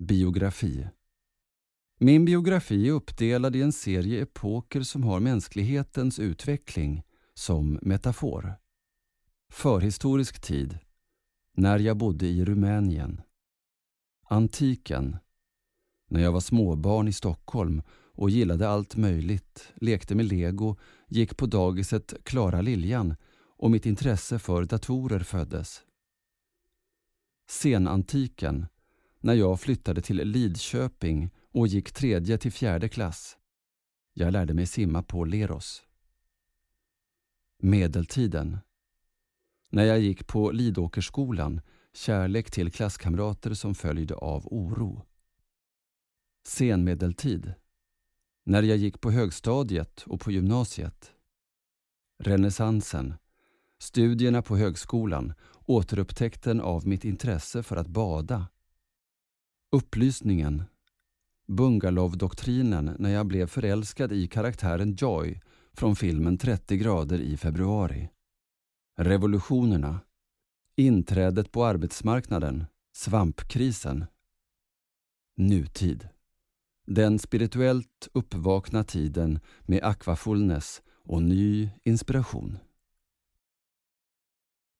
Biografi. Min biografi är uppdelad i en serie epoker som har mänsklighetens utveckling som metafor. Förhistorisk tid. När jag bodde i Rumänien. Antiken. När jag var småbarn i Stockholm och gillade allt möjligt, lekte med lego, gick på dagiset Klara Liljan och mitt intresse för datorer föddes. Senantiken, när jag flyttade till Lidköping och gick tredje till fjärde klass. Jag lärde mig simma på Leros. Medeltiden. När jag gick på Lidåkersskolan, kärlek till klasskamrater som följde av oro. Senmedeltid. När jag gick på högstadiet och på gymnasiet. Renässansen. Studierna på högskolan, återupptäckten av mitt intresse för att bada. Upplysningen. Bungalow-doktrinen när jag blev förälskad i karaktären Joy från filmen 30 grader i februari. Revolutionerna. Inträdet på arbetsmarknaden. Svampkrisen. Nutid. Den spirituellt uppvakna tiden med aquafullness och ny inspiration.